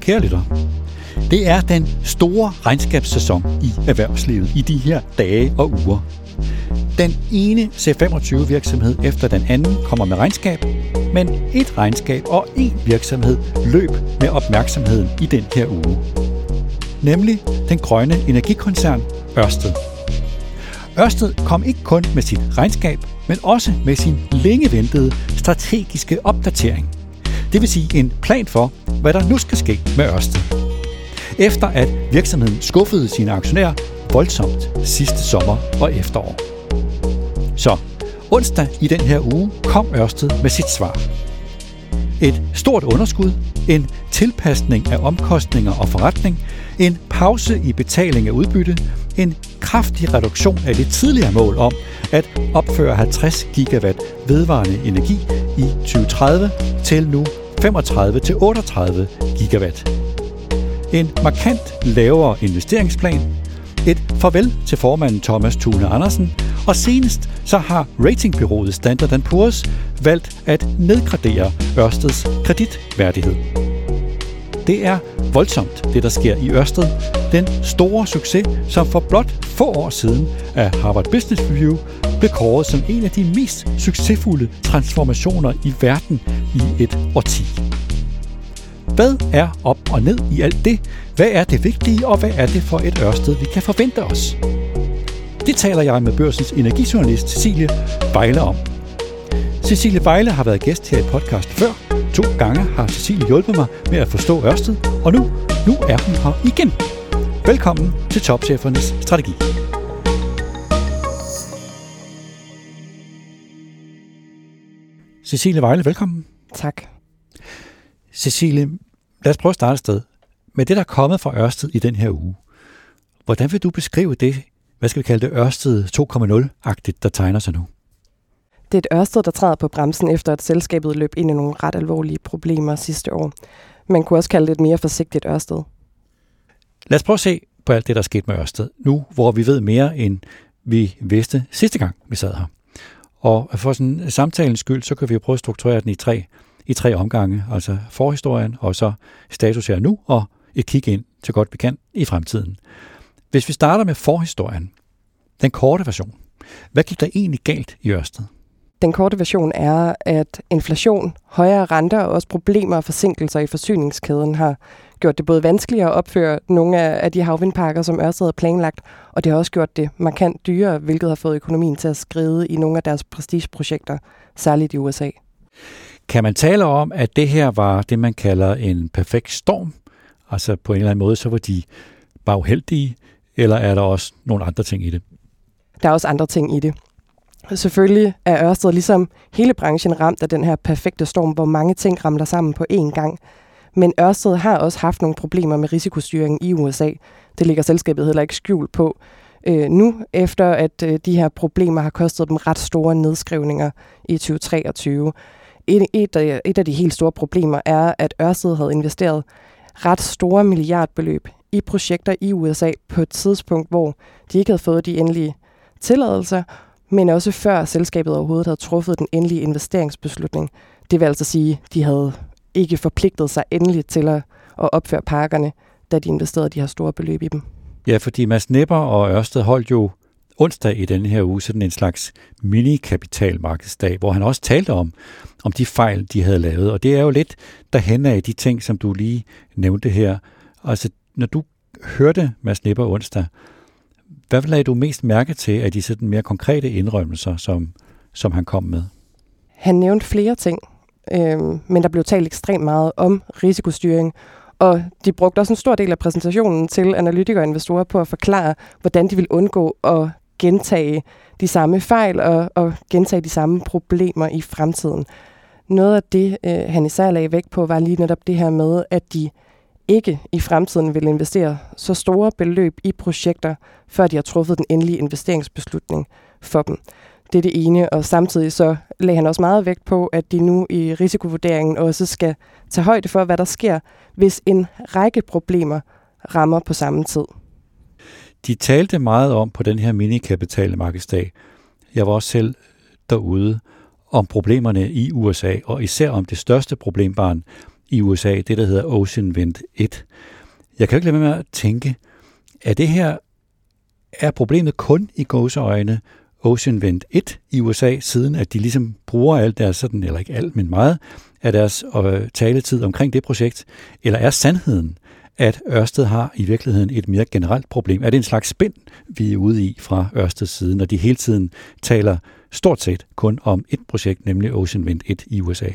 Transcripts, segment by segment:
kære lytter. Det er den store regnskabssæson i erhvervslivet i de her dage og uger. Den ene C25-virksomhed efter den anden kommer med regnskab, men et regnskab og en virksomhed løb med opmærksomheden i den her uge. Nemlig den grønne energikoncern Ørsted. Ørsted kom ikke kun med sit regnskab, men også med sin længe ventede strategiske opdatering. Det vil sige en plan for, hvad der nu skal ske med Ørsted. Efter at virksomheden skuffede sine aktionærer voldsomt sidste sommer og efterår. Så onsdag i den her uge kom Ørsted med sit svar. Et stort underskud, en tilpasning af omkostninger og forretning, en pause i betaling af udbytte, en kraftig reduktion af det tidligere mål om at opføre 50 gigawatt vedvarende energi i 2030 til nu 35 til 38 gigawatt. En markant lavere investeringsplan, et farvel til formanden Thomas Thune Andersen, og senest så har ratingbyrået Standard Poor's valgt at nedgradere Ørsteds kreditværdighed. Det er voldsomt, det der sker i Ørsted. Den store succes, som for blot få år siden af Harvard Business Review blev kåret som en af de mest succesfulde transformationer i verden i et årti. Hvad er op og ned i alt det? Hvad er det vigtige, og hvad er det for et Ørsted, vi kan forvente os? Det taler jeg med børsens energijournalist Cecilie Vejle om. Cecilie Vejle har været gæst her i podcast før. To gange har Cecilie hjulpet mig med at forstå Ørsted, og nu, nu er hun her igen. Velkommen til Topchefernes Strategi. Cecilie Vejle, velkommen. Tak. Cecilie, lad os prøve at starte et sted. Med det, der er kommet fra Ørsted i den her uge, hvordan vil du beskrive det, hvad skal vi kalde det, Ørsted 2.0-agtigt, der tegner sig nu? Det er et Ørsted, der træder på bremsen efter, at selskabet løb ind i nogle ret alvorlige problemer sidste år. Man kunne også kalde det et mere forsigtigt Ørsted. Lad os prøve at se på alt det, der er sket med Ørsted, nu hvor vi ved mere, end vi vidste sidste gang, vi sad her. Og for sådan samtalens skyld, så kan vi prøve at strukturere den i tre, i tre omgange, altså forhistorien, og så status her nu, og et kig ind, så godt vi kan, i fremtiden. Hvis vi starter med forhistorien, den korte version, hvad gik der egentlig galt i Ørsted? Den korte version er, at inflation, højere renter og også problemer og forsinkelser i forsyningskæden har gjort det både vanskeligere at opføre nogle af de havvindparker, som Ørsted har planlagt, og det har også gjort det markant dyrere, hvilket har fået økonomien til at skride i nogle af deres prestigeprojekter, særligt i USA. Kan man tale om, at det her var det, man kalder en perfekt storm? Altså på en eller anden måde, så var de bare uheldige, eller er der også nogle andre ting i det? Der er også andre ting i det. Selvfølgelig er Ørsted ligesom hele branchen ramt af den her perfekte storm, hvor mange ting ramler sammen på én gang. Men Ørsted har også haft nogle problemer med risikostyringen i USA. Det ligger selskabet heller ikke skjult på. Øh, nu, efter at øh, de her problemer har kostet dem ret store nedskrivninger i 2023. Et, et, af, et af de helt store problemer er, at Ørsted havde investeret ret store milliardbeløb i projekter i USA på et tidspunkt, hvor de ikke havde fået de endelige tilladelser, men også før selskabet overhovedet havde truffet den endelige investeringsbeslutning. Det vil altså sige, at de havde ikke forpligtet sig endeligt til at, at opføre parkerne, da de investerede de her store beløb i dem. Ja, fordi Mads Nepper og Ørsted holdt jo onsdag i denne her uge sådan en slags mini-kapitalmarkedsdag, hvor han også talte om, om de fejl, de havde lavet. Og det er jo lidt derhen af de ting, som du lige nævnte her. Altså, når du hørte Mads Nepper onsdag, hvad lagde du mest mærke til af de sådan mere konkrete indrømmelser, som, som han kom med? Han nævnte flere ting, øh, men der blev talt ekstremt meget om risikostyring, og de brugte også en stor del af præsentationen til analytikere og investorer på at forklare, hvordan de vil undgå at gentage de samme fejl og, og gentage de samme problemer i fremtiden. Noget af det, øh, han især lagde vægt på, var lige netop det her med, at de ikke i fremtiden vil investere så store beløb i projekter, før de har truffet den endelige investeringsbeslutning for dem. Det er det ene, og samtidig så lagde han også meget vægt på, at de nu i risikovurderingen også skal tage højde for, hvad der sker, hvis en række problemer rammer på samme tid. De talte meget om på den her minikapitalmarkedsdag, jeg var også selv derude, om problemerne i USA, og især om det største problembarn, i USA, det der hedder Ocean Wind 1. Jeg kan jo ikke lade være med at tænke, at det her er problemet kun i gåseøjne Ocean Vent 1 i USA, siden at de ligesom bruger alt deres, sådan, eller ikke alt, men meget af deres øh, taletid omkring det projekt? Eller er sandheden, at Ørsted har i virkeligheden et mere generelt problem? Er det en slags spænd, vi er ude i fra Ørsteds side, når de hele tiden taler stort set kun om et projekt, nemlig Ocean Wind 1 i USA?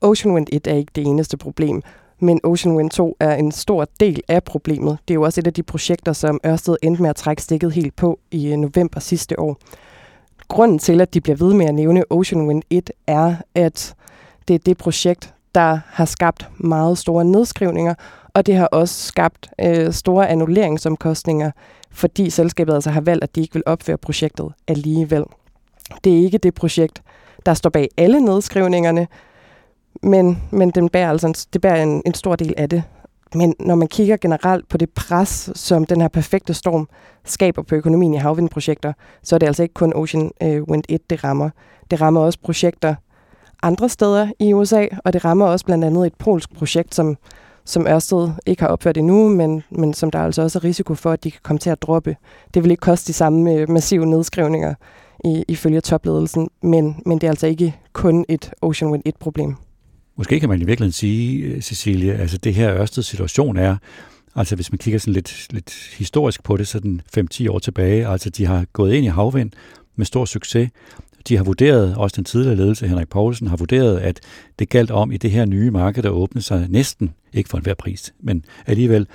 Ocean Wind 1 er ikke det eneste problem, men Ocean Wind 2 er en stor del af problemet. Det er jo også et af de projekter, som Ørsted endte med at trække stikket helt på i øh, november sidste år. Grunden til, at de bliver ved med at nævne Ocean Wind 1, er, at det er det projekt, der har skabt meget store nedskrivninger, og det har også skabt øh, store annulleringsomkostninger, fordi selskabet altså har valgt, at de ikke vil opføre projektet alligevel. Det er ikke det projekt, der står bag alle nedskrivningerne, men, men den bærer altså en, det bærer en, en stor del af det. Men når man kigger generelt på det pres, som den her perfekte storm skaber på økonomien i havvindprojekter, så er det altså ikke kun Ocean øh, Wind 1, det rammer. Det rammer også projekter andre steder i USA, og det rammer også blandt andet et polsk projekt, som, som Ørsted ikke har opført endnu, men, men som der altså også er risiko for, at de kan komme til at droppe. Det vil ikke koste de samme øh, massive nedskrivninger i, ifølge topledelsen, men, men det er altså ikke kun et Ocean Wind 1-problem. Måske kan man i virkeligheden sige, øh, Cecilie, altså det her Ørsted situation er, altså hvis man kigger sådan lidt, lidt historisk på det, sådan 5-10 år tilbage, altså de har gået ind i havvind med stor succes. De har vurderet, også den tidligere ledelse, Henrik Poulsen, har vurderet, at det galt om i det her nye marked, der åbne sig næsten, ikke for enhver pris, men alligevel,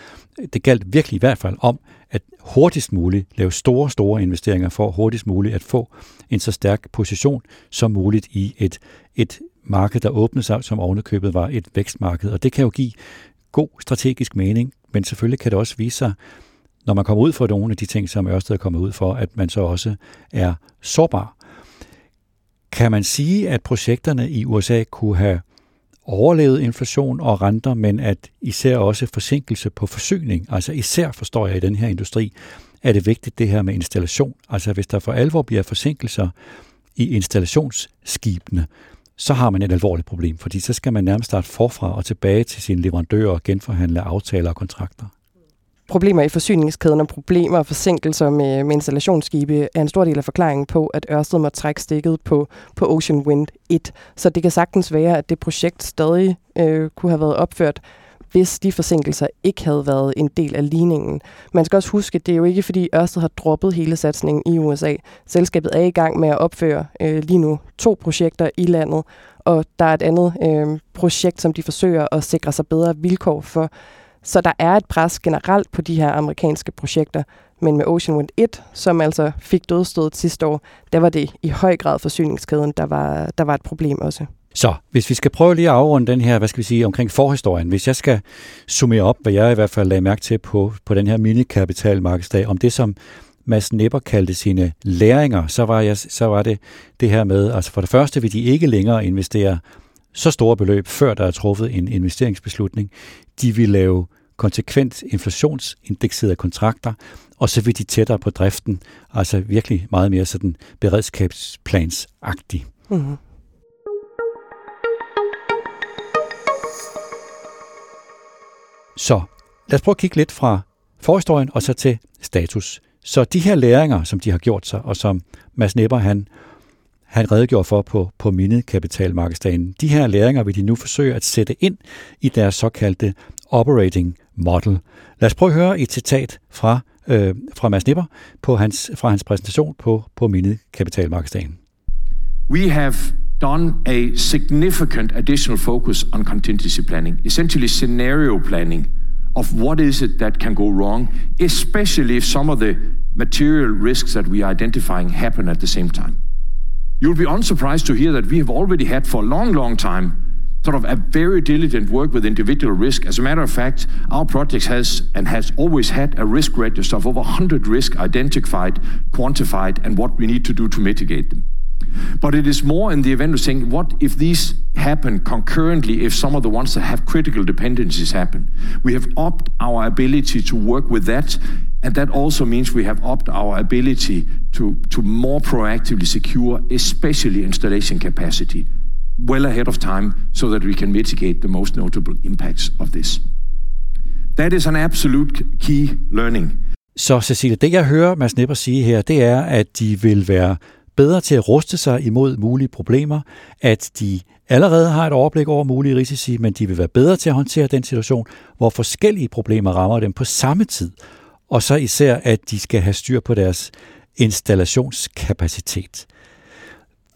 det galt virkelig i hvert fald om, at hurtigst muligt lave store, store investeringer for hurtigst muligt at få en så stærk position som muligt i et, et marked, der åbnede sig, som ovenikøbet var et vækstmarked. Og det kan jo give god strategisk mening, men selvfølgelig kan det også vise sig, når man kommer ud for nogle af de ting, som Ørsted er kommet ud for, at man så også er sårbar. Kan man sige, at projekterne i USA kunne have overlevet inflation og renter, men at især også forsinkelse på forsyning, altså især forstår jeg i den her industri, er det vigtigt det her med installation. Altså hvis der for alvor bliver forsinkelser i installationsskibene, så har man et alvorligt problem, fordi så skal man nærmest starte forfra og tilbage til sine leverandører og genforhandle aftaler og kontrakter. Problemer i forsyningskæden og problemer og forsinkelser med, med installationsskibe er en stor del af forklaringen på, at Ørsted må trække stikket på, på Ocean Wind 1. Så det kan sagtens være, at det projekt stadig øh, kunne have været opført, hvis de forsinkelser ikke havde været en del af ligningen. Man skal også huske, at det er jo ikke fordi Ørsted har droppet hele satsningen i USA. Selskabet er i gang med at opføre øh, lige nu to projekter i landet, og der er et andet øh, projekt, som de forsøger at sikre sig bedre vilkår for. Så der er et pres generelt på de her amerikanske projekter, men med Ocean Wind 1, som altså fik dødstødet sidste år, der var det i høj grad forsyningskæden, der var, der var et problem også. Så hvis vi skal prøve lige at afrunde den her, hvad skal vi sige, omkring forhistorien, hvis jeg skal summere op, hvad jeg i hvert fald lagde mærke til på, på den her minikapitalmarkedsdag, om det som Mads Nipper kaldte sine læringer, så var, jeg, så var det det her med, altså for det første vil de ikke længere investere så store beløb, før der er truffet en investeringsbeslutning. De vil lave konsekvent inflationsindekserede kontrakter, og så vil de tættere på driften, altså virkelig meget mere sådan beredskabsplansagtigt. Mm-hmm. Så lad os prøve at kigge lidt fra forhistorien og så til status. Så de her læringer, som de har gjort sig, og som Mads Nepper han, han redegjorde for på, på Minekapitalmarkedsdagen, de her læringer vil de nu forsøge at sætte ind i deres såkaldte operating model. Lad os prøve at høre et citat fra, øh, fra Mads Nipper på hans, fra hans præsentation på, på Minekapitalmarkedsdagen. We have done a significant additional focus on contingency planning, essentially scenario planning of what is it that can go wrong, especially if some of the material risks that we are identifying happen at the same time. You'll be unsurprised to hear that we have already had for a long, long time sort of a very diligent work with individual risk. As a matter of fact, our project has and has always had a risk register of over 100 risks identified, quantified, and what we need to do to mitigate them. But it is more in the event of saying, what if these happen concurrently, if some of the ones that have critical dependencies happen? We have upped our ability to work with that, and that also means we have upped our ability to, to more proactively secure, especially installation capacity well ahead of time so that we can mitigate the most notable impacts of this. That is an absolute key learning. Så Cecilie, det jeg hører Mads Nipper sige her, det er, at de vil være bedre til at ruste sig imod mulige problemer, at de allerede har et overblik over mulige risici, men de vil være bedre til at håndtere den situation, hvor forskellige problemer rammer dem på samme tid, og så især, at de skal have styr på deres installationskapacitet.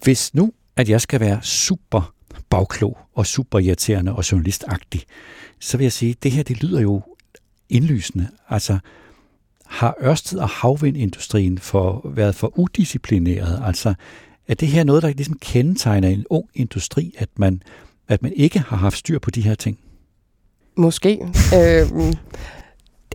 Hvis nu, at jeg skal være super bagklog og super irriterende og journalistagtig, så vil jeg sige, at det her det lyder jo indlysende. Altså, har Ørsted og havvindindustrien for, været for udisciplineret? Altså, er det her noget, der ligesom kendetegner en ung industri, at man, at man ikke har haft styr på de her ting? Måske. øh,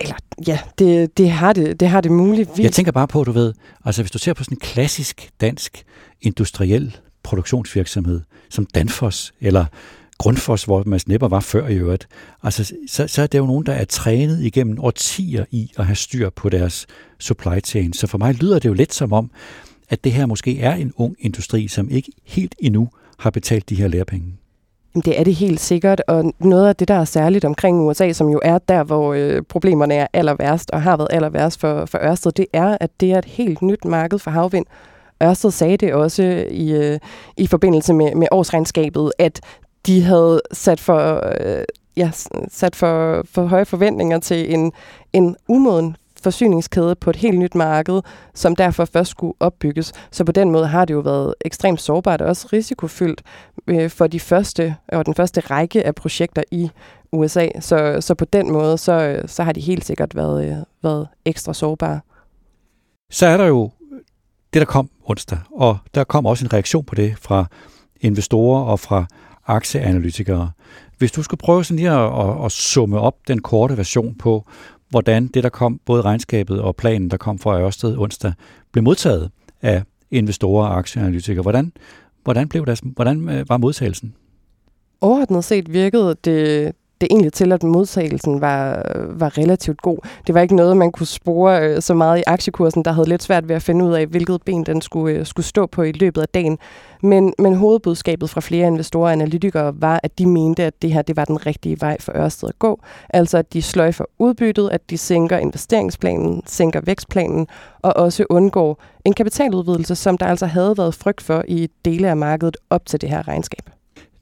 eller, ja, det, det, har det, det har det muligvis. Jeg tænker bare på, du ved, altså hvis du ser på sådan en klassisk dansk industriel produktionsvirksomhed, som Danfoss eller Grundfos, hvor Mads Nepper var før i øvrigt, altså, så, så er det jo nogen, der er trænet igennem årtier i at have styr på deres supply chain. Så for mig lyder det jo lidt som om, at det her måske er en ung industri, som ikke helt endnu har betalt de her lærepenge. Det er det helt sikkert, og noget af det, der er særligt omkring USA, som jo er der, hvor øh, problemerne er aller værst, og har været aller værst for, for Ørsted, det er, at det er et helt nyt marked for havvind. Ørsted sagde det også i, øh, i forbindelse med, med årsregnskabet, at de havde sat for, øh, ja, sat for, for høje forventninger til en, en umoden forsyningskæde på et helt nyt marked, som derfor først skulle opbygges. Så på den måde har det jo været ekstremt sårbart og også risikofyldt øh, for de første og den første række af projekter i USA. Så, så på den måde, så, så har de helt sikkert været, øh, været ekstra sårbare. Så er der jo det, der kom onsdag, og der kom også en reaktion på det fra investorer og fra aktieanalytikere. Hvis du skulle prøve sådan lige at, at, at summe op den korte version på, hvordan det, der kom, både regnskabet og planen, der kom fra Ørsted onsdag, blev modtaget af investorer og aktieanalytikere. Hvordan, hvordan, blev det, hvordan øh, var modtagelsen? Overordnet set virkede det, det egentlig til, at modtagelsen var, var relativt god. Det var ikke noget, man kunne spore øh, så meget i aktiekursen, der havde lidt svært ved at finde ud af, hvilket ben den skulle, øh, skulle stå på i løbet af dagen. Men, men hovedbudskabet fra flere investorer og analytikere var, at de mente, at det her det var den rigtige vej for Ørsted at gå. Altså at de sløjfer udbyttet, at de sænker investeringsplanen, sænker vækstplanen og også undgår en kapitaludvidelse, som der altså havde været frygt for i dele af markedet op til det her regnskab.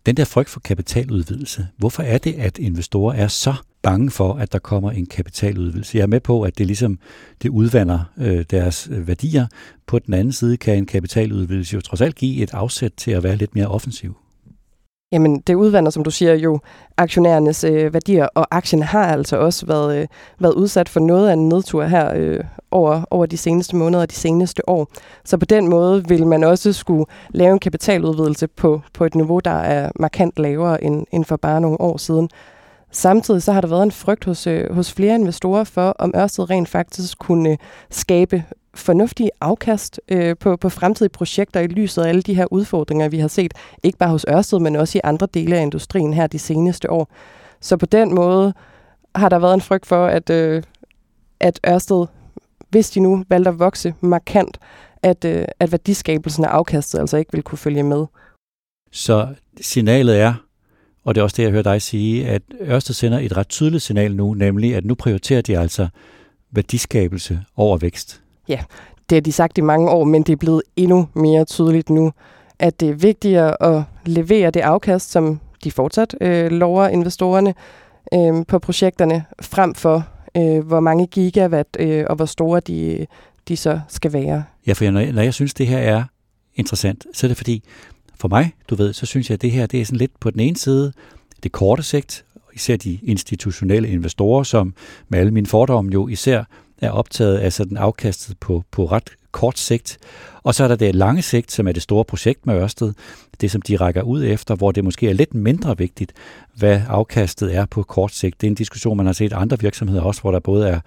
Den der frygt for kapitaludvidelse, hvorfor er det, at investorer er så bange for, at der kommer en kapitaludvidelse? Jeg er med på, at det ligesom det udvander øh, deres øh, værdier. På den anden side kan en kapitaludvidelse jo trods alt give et afsæt til at være lidt mere offensiv. Jamen, det udvander, som du siger, jo aktionærernes øh, værdier, og aktien har altså også været, øh, været udsat for noget af en nedtur her øh, over, over de seneste måneder og de seneste år. Så på den måde vil man også skulle lave en kapitaludvidelse på, på et niveau, der er markant lavere end, end for bare nogle år siden. Samtidig så har der været en frygt hos, øh, hos flere investorer for, om Ørsted rent faktisk kunne øh, skabe fornuftige afkast øh, på, på fremtidige projekter i lyset af alle de her udfordringer, vi har set, ikke bare hos Ørsted, men også i andre dele af industrien her de seneste år. Så på den måde har der været en frygt for, at, øh, at Ørsted, hvis de nu valgte at vokse markant, at, øh, at værdiskabelsen af afkastet altså ikke vil kunne følge med. Så signalet er, og det er også det, jeg hører dig sige, at Ørsted sender et ret tydeligt signal nu, nemlig at nu prioriterer de altså værdiskabelse over vækst. Ja, det har de sagt i mange år, men det er blevet endnu mere tydeligt nu, at det er vigtigere at levere det afkast, som de fortsat øh, lover investorerne øh, på projekterne, frem for øh, hvor mange gigawatt øh, og hvor store de, de så skal være. Ja, for når jeg, når jeg synes, det her er interessant, så er det fordi, for mig, du ved, så synes jeg, at det her det er sådan lidt på den ene side det korte sigt, især de institutionelle investorer, som med alle mine fordomme jo især er optaget af sådan afkastet på, på ret kort sigt. Og så er der det lange sigt, som er det store projekt med Ørsted, det som de rækker ud efter, hvor det måske er lidt mindre vigtigt, hvad afkastet er på kort sigt. Det er en diskussion, man har set andre virksomheder også, hvor der både er,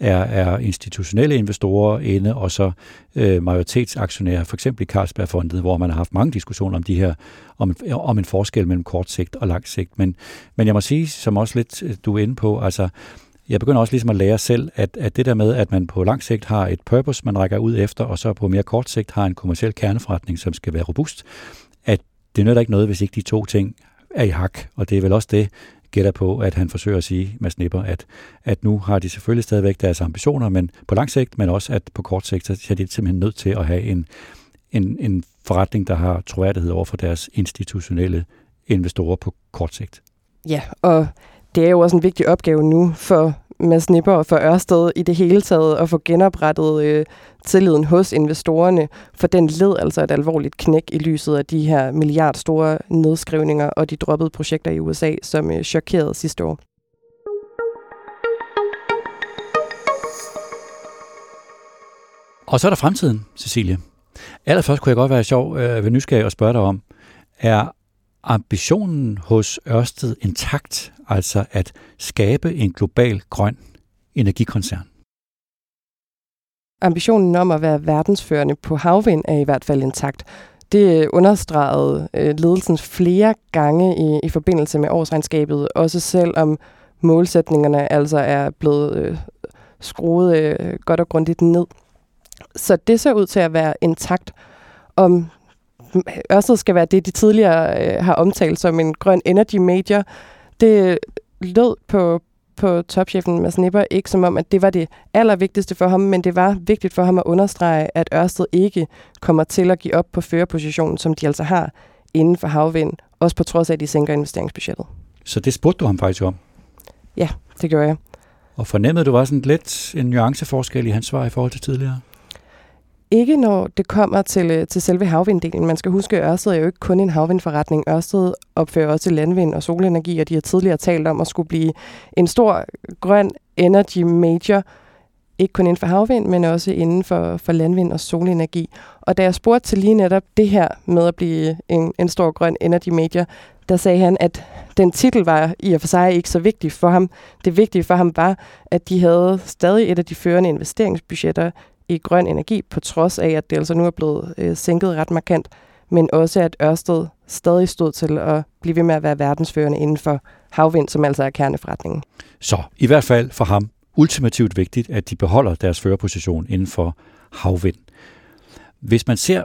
er, er institutionelle investorer inde, og så øh, majoritetsaktionærer, for eksempel i Carlsbergfondet, hvor man har haft mange diskussioner om de her, om, om en forskel mellem kort sigt og lang sigt. Men, men jeg må sige, som også lidt øh, du er inde på, altså jeg begynder også ligesom at lære selv, at, at det der med, at man på lang sigt har et purpose, man rækker ud efter, og så på mere kort sigt har en kommersiel kerneforretning, som skal være robust, at det nytter ikke noget, hvis ikke de to ting er i hak, og det er vel også det, gætter på, at han forsøger at sige, med Snipper, at, at nu har de selvfølgelig stadigvæk deres ambitioner, men på lang sigt, men også at på kort sigt, så er de simpelthen nødt til at have en, en, en forretning, der har troværdighed over for deres institutionelle investorer på kort sigt. Ja, og det er jo også en vigtig opgave nu for Mads Nipper og for Ørsted i det hele taget at få genoprettet øh, tilliden hos investorerne, for den led altså et alvorligt knæk i lyset af de her milliardstore nedskrivninger og de droppede projekter i USA, som øh, chokerede sidste år. Og så er der fremtiden, Cecilie. Allerførst kunne jeg godt være sjov øh, ved nysgerrig og spørge dig om, er ambitionen hos Ørsted intakt, altså at skabe en global grøn energikoncern? Ambitionen om at være verdensførende på havvind er i hvert fald intakt. Det understregede øh, ledelsen flere gange i, i forbindelse med årsregnskabet, også selvom målsætningerne altså er blevet øh, skruet øh, godt og grundigt ned. Så det ser ud til at være intakt. Om Ørsted skal være det, de tidligere øh, har omtalt som en grøn energy major, det lød på, på topchefen Mads Nipper ikke som om, at det var det allervigtigste for ham, men det var vigtigt for ham at understrege, at Ørsted ikke kommer til at give op på førerpositionen, som de altså har inden for havvind, også på trods af, at de sænker investeringsbudgettet. Så det spurgte du ham faktisk om? Ja, det gjorde jeg. Og fornemmede du også sådan lidt en nuanceforskel i hans svar i forhold til tidligere? Ikke når det kommer til, øh, til selve havvinddelen. Man skal huske, at Ørsted er jo ikke kun en havvindforretning. Ørsted opfører også landvind og solenergi, og de har tidligere talt om at skulle blive en stor grøn energy major, ikke kun inden for havvind, men også inden for, for landvind og solenergi. Og da jeg spurgte til lige netop det her med at blive en, en stor grøn energy major, der sagde han, at den titel var i og for sig ikke så vigtig for ham. Det vigtige for ham var, at de havde stadig et af de førende investeringsbudgetter i grøn energi, på trods af, at det altså nu er blevet øh, sænket ret markant, men også at Ørsted stadig stod til at blive ved med at være verdensførende inden for havvind, som altså er kerneforretningen. Så i hvert fald for ham ultimativt vigtigt, at de beholder deres førerposition inden for havvind. Hvis man ser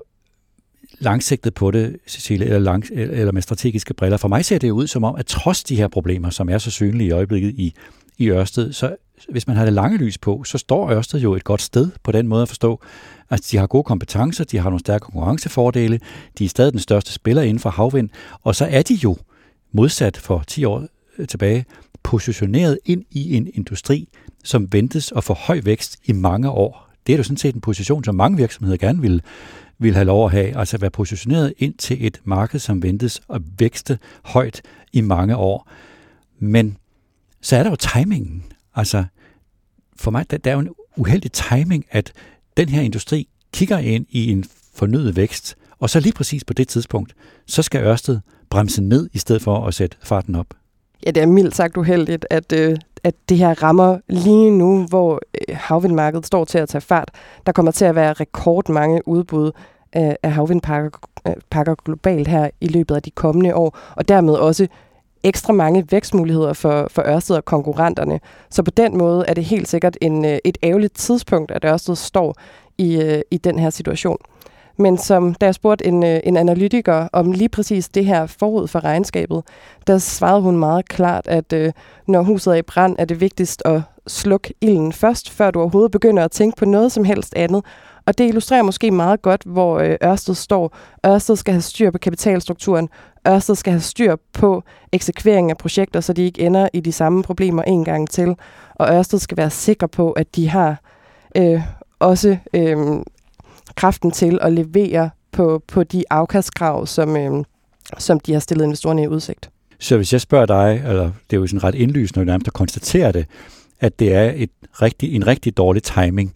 langsigtet på det, Cecilie, eller, lang, eller med strategiske briller, for mig ser det ud som om, at trods de her problemer, som er så synlige i øjeblikket i, i Ørsted, så hvis man har det lange lys på, så står Ørsted jo et godt sted på den måde at forstå. Altså, de har gode kompetencer, de har nogle stærke konkurrencefordele, de er stadig den største spiller inden for havvind, og så er de jo, modsat for 10 år øh, tilbage, positioneret ind i en industri, som ventes at få høj vækst i mange år. Det er jo sådan set en position, som mange virksomheder gerne vil, vil have lov at have, altså at være positioneret ind til et marked, som ventes at vækste højt i mange år. Men så er der jo timingen. Altså, for mig, der, der er jo en uheldig timing, at den her industri kigger ind i en fornyet vækst, og så lige præcis på det tidspunkt, så skal Ørsted bremse ned, i stedet for at sætte farten op. Ja, det er mildt sagt uheldigt, at, øh, at det her rammer lige nu, hvor øh, havvindmarkedet står til at tage fart. Der kommer til at være rekordmange udbud af, af havvindparker øh, pakker globalt her i løbet af de kommende år, og dermed også ekstra mange vækstmuligheder for, for Ørsted og konkurrenterne. Så på den måde er det helt sikkert en, øh, et ærgerligt tidspunkt, at Ørsted står i, øh, i den her situation. Men som da jeg spurgte en, øh, en analytiker om lige præcis det her forud for regnskabet, der svarede hun meget klart, at øh, når huset er i brand, er det vigtigst at slukke ilden først, før du overhovedet begynder at tænke på noget som helst andet. Og det illustrerer måske meget godt, hvor øh, Ørsted står. Ørsted skal have styr på kapitalstrukturen. Ørsted skal have styr på eksekvering af projekter, så de ikke ender i de samme problemer en gang til. Og Ørsted skal være sikker på, at de har øh, også øh, kraften til at levere på, på de afkastkrav, som, øh, som de har stillet investorerne i udsigt. Så hvis jeg spørger dig, eller det er jo sådan ret indlysende nærmest at det, at det er et rigtig, en rigtig dårlig timing,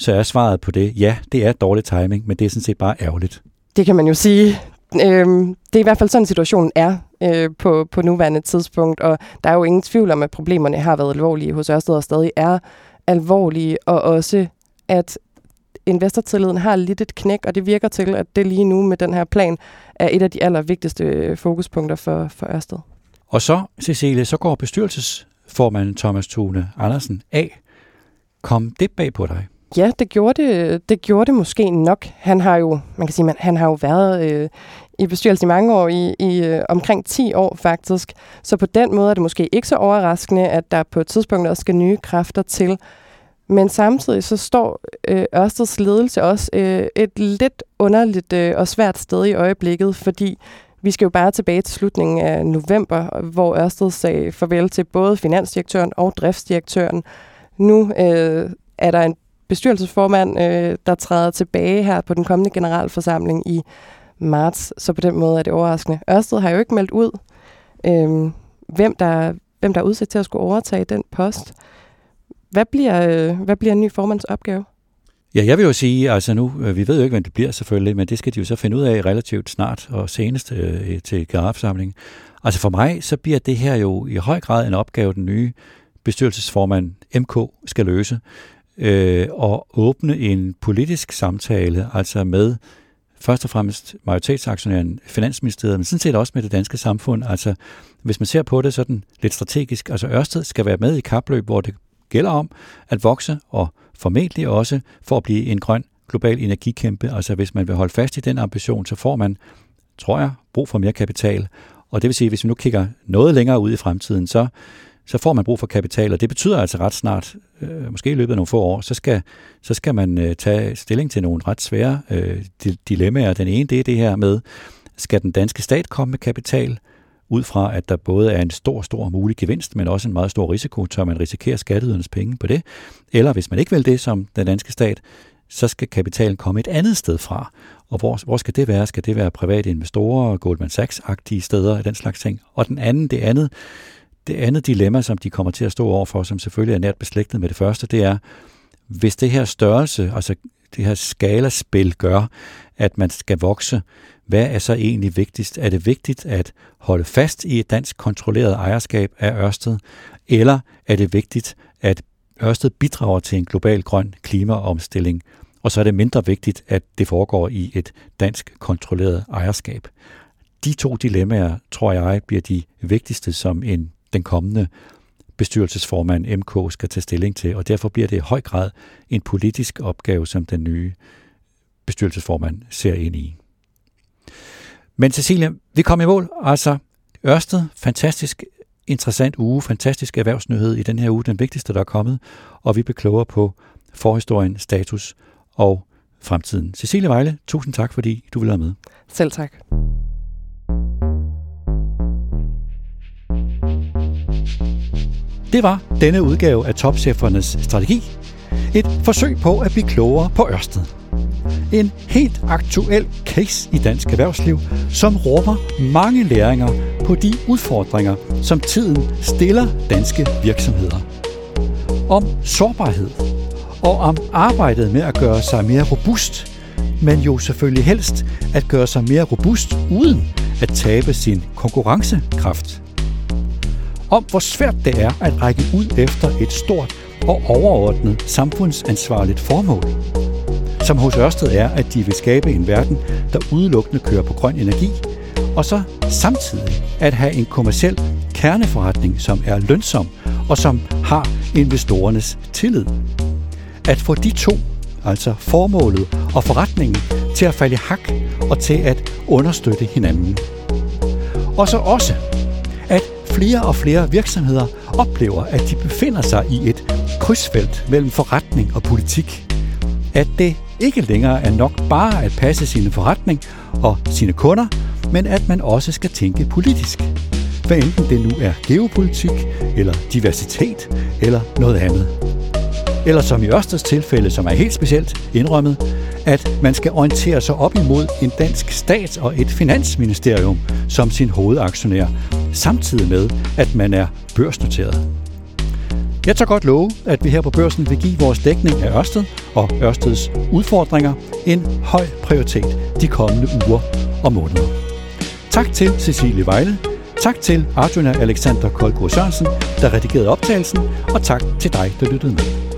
så er svaret på det, ja, det er dårlig timing, men det er sådan set bare ærgerligt. Det kan man jo sige. Øhm, det er i hvert fald sådan, situationen er øh, på, på nuværende tidspunkt, og der er jo ingen tvivl om, at problemerne har været alvorlige hos Ørsted og stadig er alvorlige, og også at investortilliden har lidt et knæk, og det virker til, at det lige nu med den her plan er et af de allervigtigste øh, fokuspunkter for, for Ørsted. Og så, Cecilie, så går bestyrelsesformanden Thomas Tune Andersen af. Kom det bag på dig? Ja, det gjorde det, det gjorde det måske nok. Han har jo, man kan sige, man, han har jo været øh, i bestyrelsen i mange år, i, i øh, omkring 10 år faktisk. Så på den måde er det måske ikke så overraskende, at der på et tidspunkt også skal nye kræfter til. Men samtidig så står øh, Ørsteds ledelse også øh, et lidt underligt øh, og svært sted i øjeblikket, fordi vi skal jo bare tilbage til slutningen af november, hvor Ørsted sagde farvel til både finansdirektøren og driftsdirektøren. Nu øh, er der en bestyrelsesformand, øh, der træder tilbage her på den kommende generalforsamling i marts, så på den måde er det overraskende. Ørsted har jo ikke meldt ud, øh, hvem, der, hvem der er udsat til at skulle overtage den post. Hvad bliver, øh, hvad bliver en ny formands opgave? Ja, jeg vil jo sige, altså nu, øh, vi ved jo ikke, hvem det bliver selvfølgelig, men det skal de jo så finde ud af relativt snart og senest øh, til generalforsamlingen. Altså for mig, så bliver det her jo i høj grad en opgave, den nye bestyrelsesformand MK skal løse, øh, og åbne en politisk samtale, altså med først og fremmest majoritetsaktionæren Finansministeriet, men sådan set også med det danske samfund. Altså, hvis man ser på det sådan lidt strategisk, altså Ørsted skal være med i kapløb, hvor det gælder om at vokse og formentlig også for at blive en grøn global energikæmpe. Altså hvis man vil holde fast i den ambition, så får man, tror jeg, brug for mere kapital. Og det vil sige, hvis vi nu kigger noget længere ud i fremtiden, så, så får man brug for kapital, og det betyder altså ret snart, øh, måske i løbet af nogle få år, så skal, så skal man øh, tage stilling til nogle ret svære øh, dilemmaer. Den ene, det er det her med, skal den danske stat komme med kapital? ud fra, at der både er en stor, stor mulig gevinst, men også en meget stor risiko, tør man risikere skatteydernes penge på det. Eller hvis man ikke vil det som den danske stat, så skal kapitalen komme et andet sted fra. Og hvor, hvor skal det være? Skal det være private investorer, Goldman Sachs-agtige steder, den slags ting? Og den anden, det andet, det andet dilemma, som de kommer til at stå overfor, som selvfølgelig er nært beslægtet med det første, det er, hvis det her størrelse, altså det her skalaspil gør, at man skal vokse, hvad er så egentlig vigtigst? Er det vigtigt at holde fast i et dansk kontrolleret ejerskab af Ørsted, eller er det vigtigt, at Ørsted bidrager til en global grøn klimaomstilling, og så er det mindre vigtigt, at det foregår i et dansk kontrolleret ejerskab. De to dilemmaer, tror jeg, bliver de vigtigste, som en, den kommende bestyrelsesformand MK skal tage stilling til, og derfor bliver det i høj grad en politisk opgave, som den nye bestyrelsesformand ser ind i. Men Cecilia, vi kom i mål. Altså, Ørsted, fantastisk interessant uge, fantastisk erhvervsnyhed i den her uge, den vigtigste, der er kommet, og vi blev klogere på forhistorien, status og fremtiden. Cecilie Vejle, tusind tak, fordi du ville være med. Selv tak. Det var denne udgave af Topchefernes Strategi. Et forsøg på at blive klogere på Ørsted. En helt aktuel case i dansk erhvervsliv, som rummer mange læringer på de udfordringer, som tiden stiller danske virksomheder. Om sårbarhed og om arbejdet med at gøre sig mere robust, men jo selvfølgelig helst at gøre sig mere robust uden at tabe sin konkurrencekraft. Om hvor svært det er at række ud efter et stort og overordnet samfundsansvarligt formål som hos Ørsted er, at de vil skabe en verden, der udelukkende kører på grøn energi, og så samtidig at have en kommersiel kerneforretning, som er lønsom og som har investorernes tillid. At få de to, altså formålet og forretningen, til at falde i hak og til at understøtte hinanden. Og så også, flere og flere virksomheder oplever, at de befinder sig i et krydsfelt mellem forretning og politik. At det ikke længere er nok bare at passe sine forretning og sine kunder, men at man også skal tænke politisk. Hvad enten det nu er geopolitik, eller diversitet, eller noget andet. Eller som i Ørsteds tilfælde, som er helt specielt indrømmet, at man skal orientere sig op imod en dansk stat og et finansministerium som sin hovedaktionær, samtidig med, at man er børsnoteret. Jeg tager godt love, at vi her på børsen vil give vores dækning af Ørsted og Ørsteds udfordringer en høj prioritet de kommende uger og måneder. Tak til Cecilie Vejle, tak til Arjuna Alexander Koldgaard Sørensen, der redigerede optagelsen, og tak til dig, der lyttede med.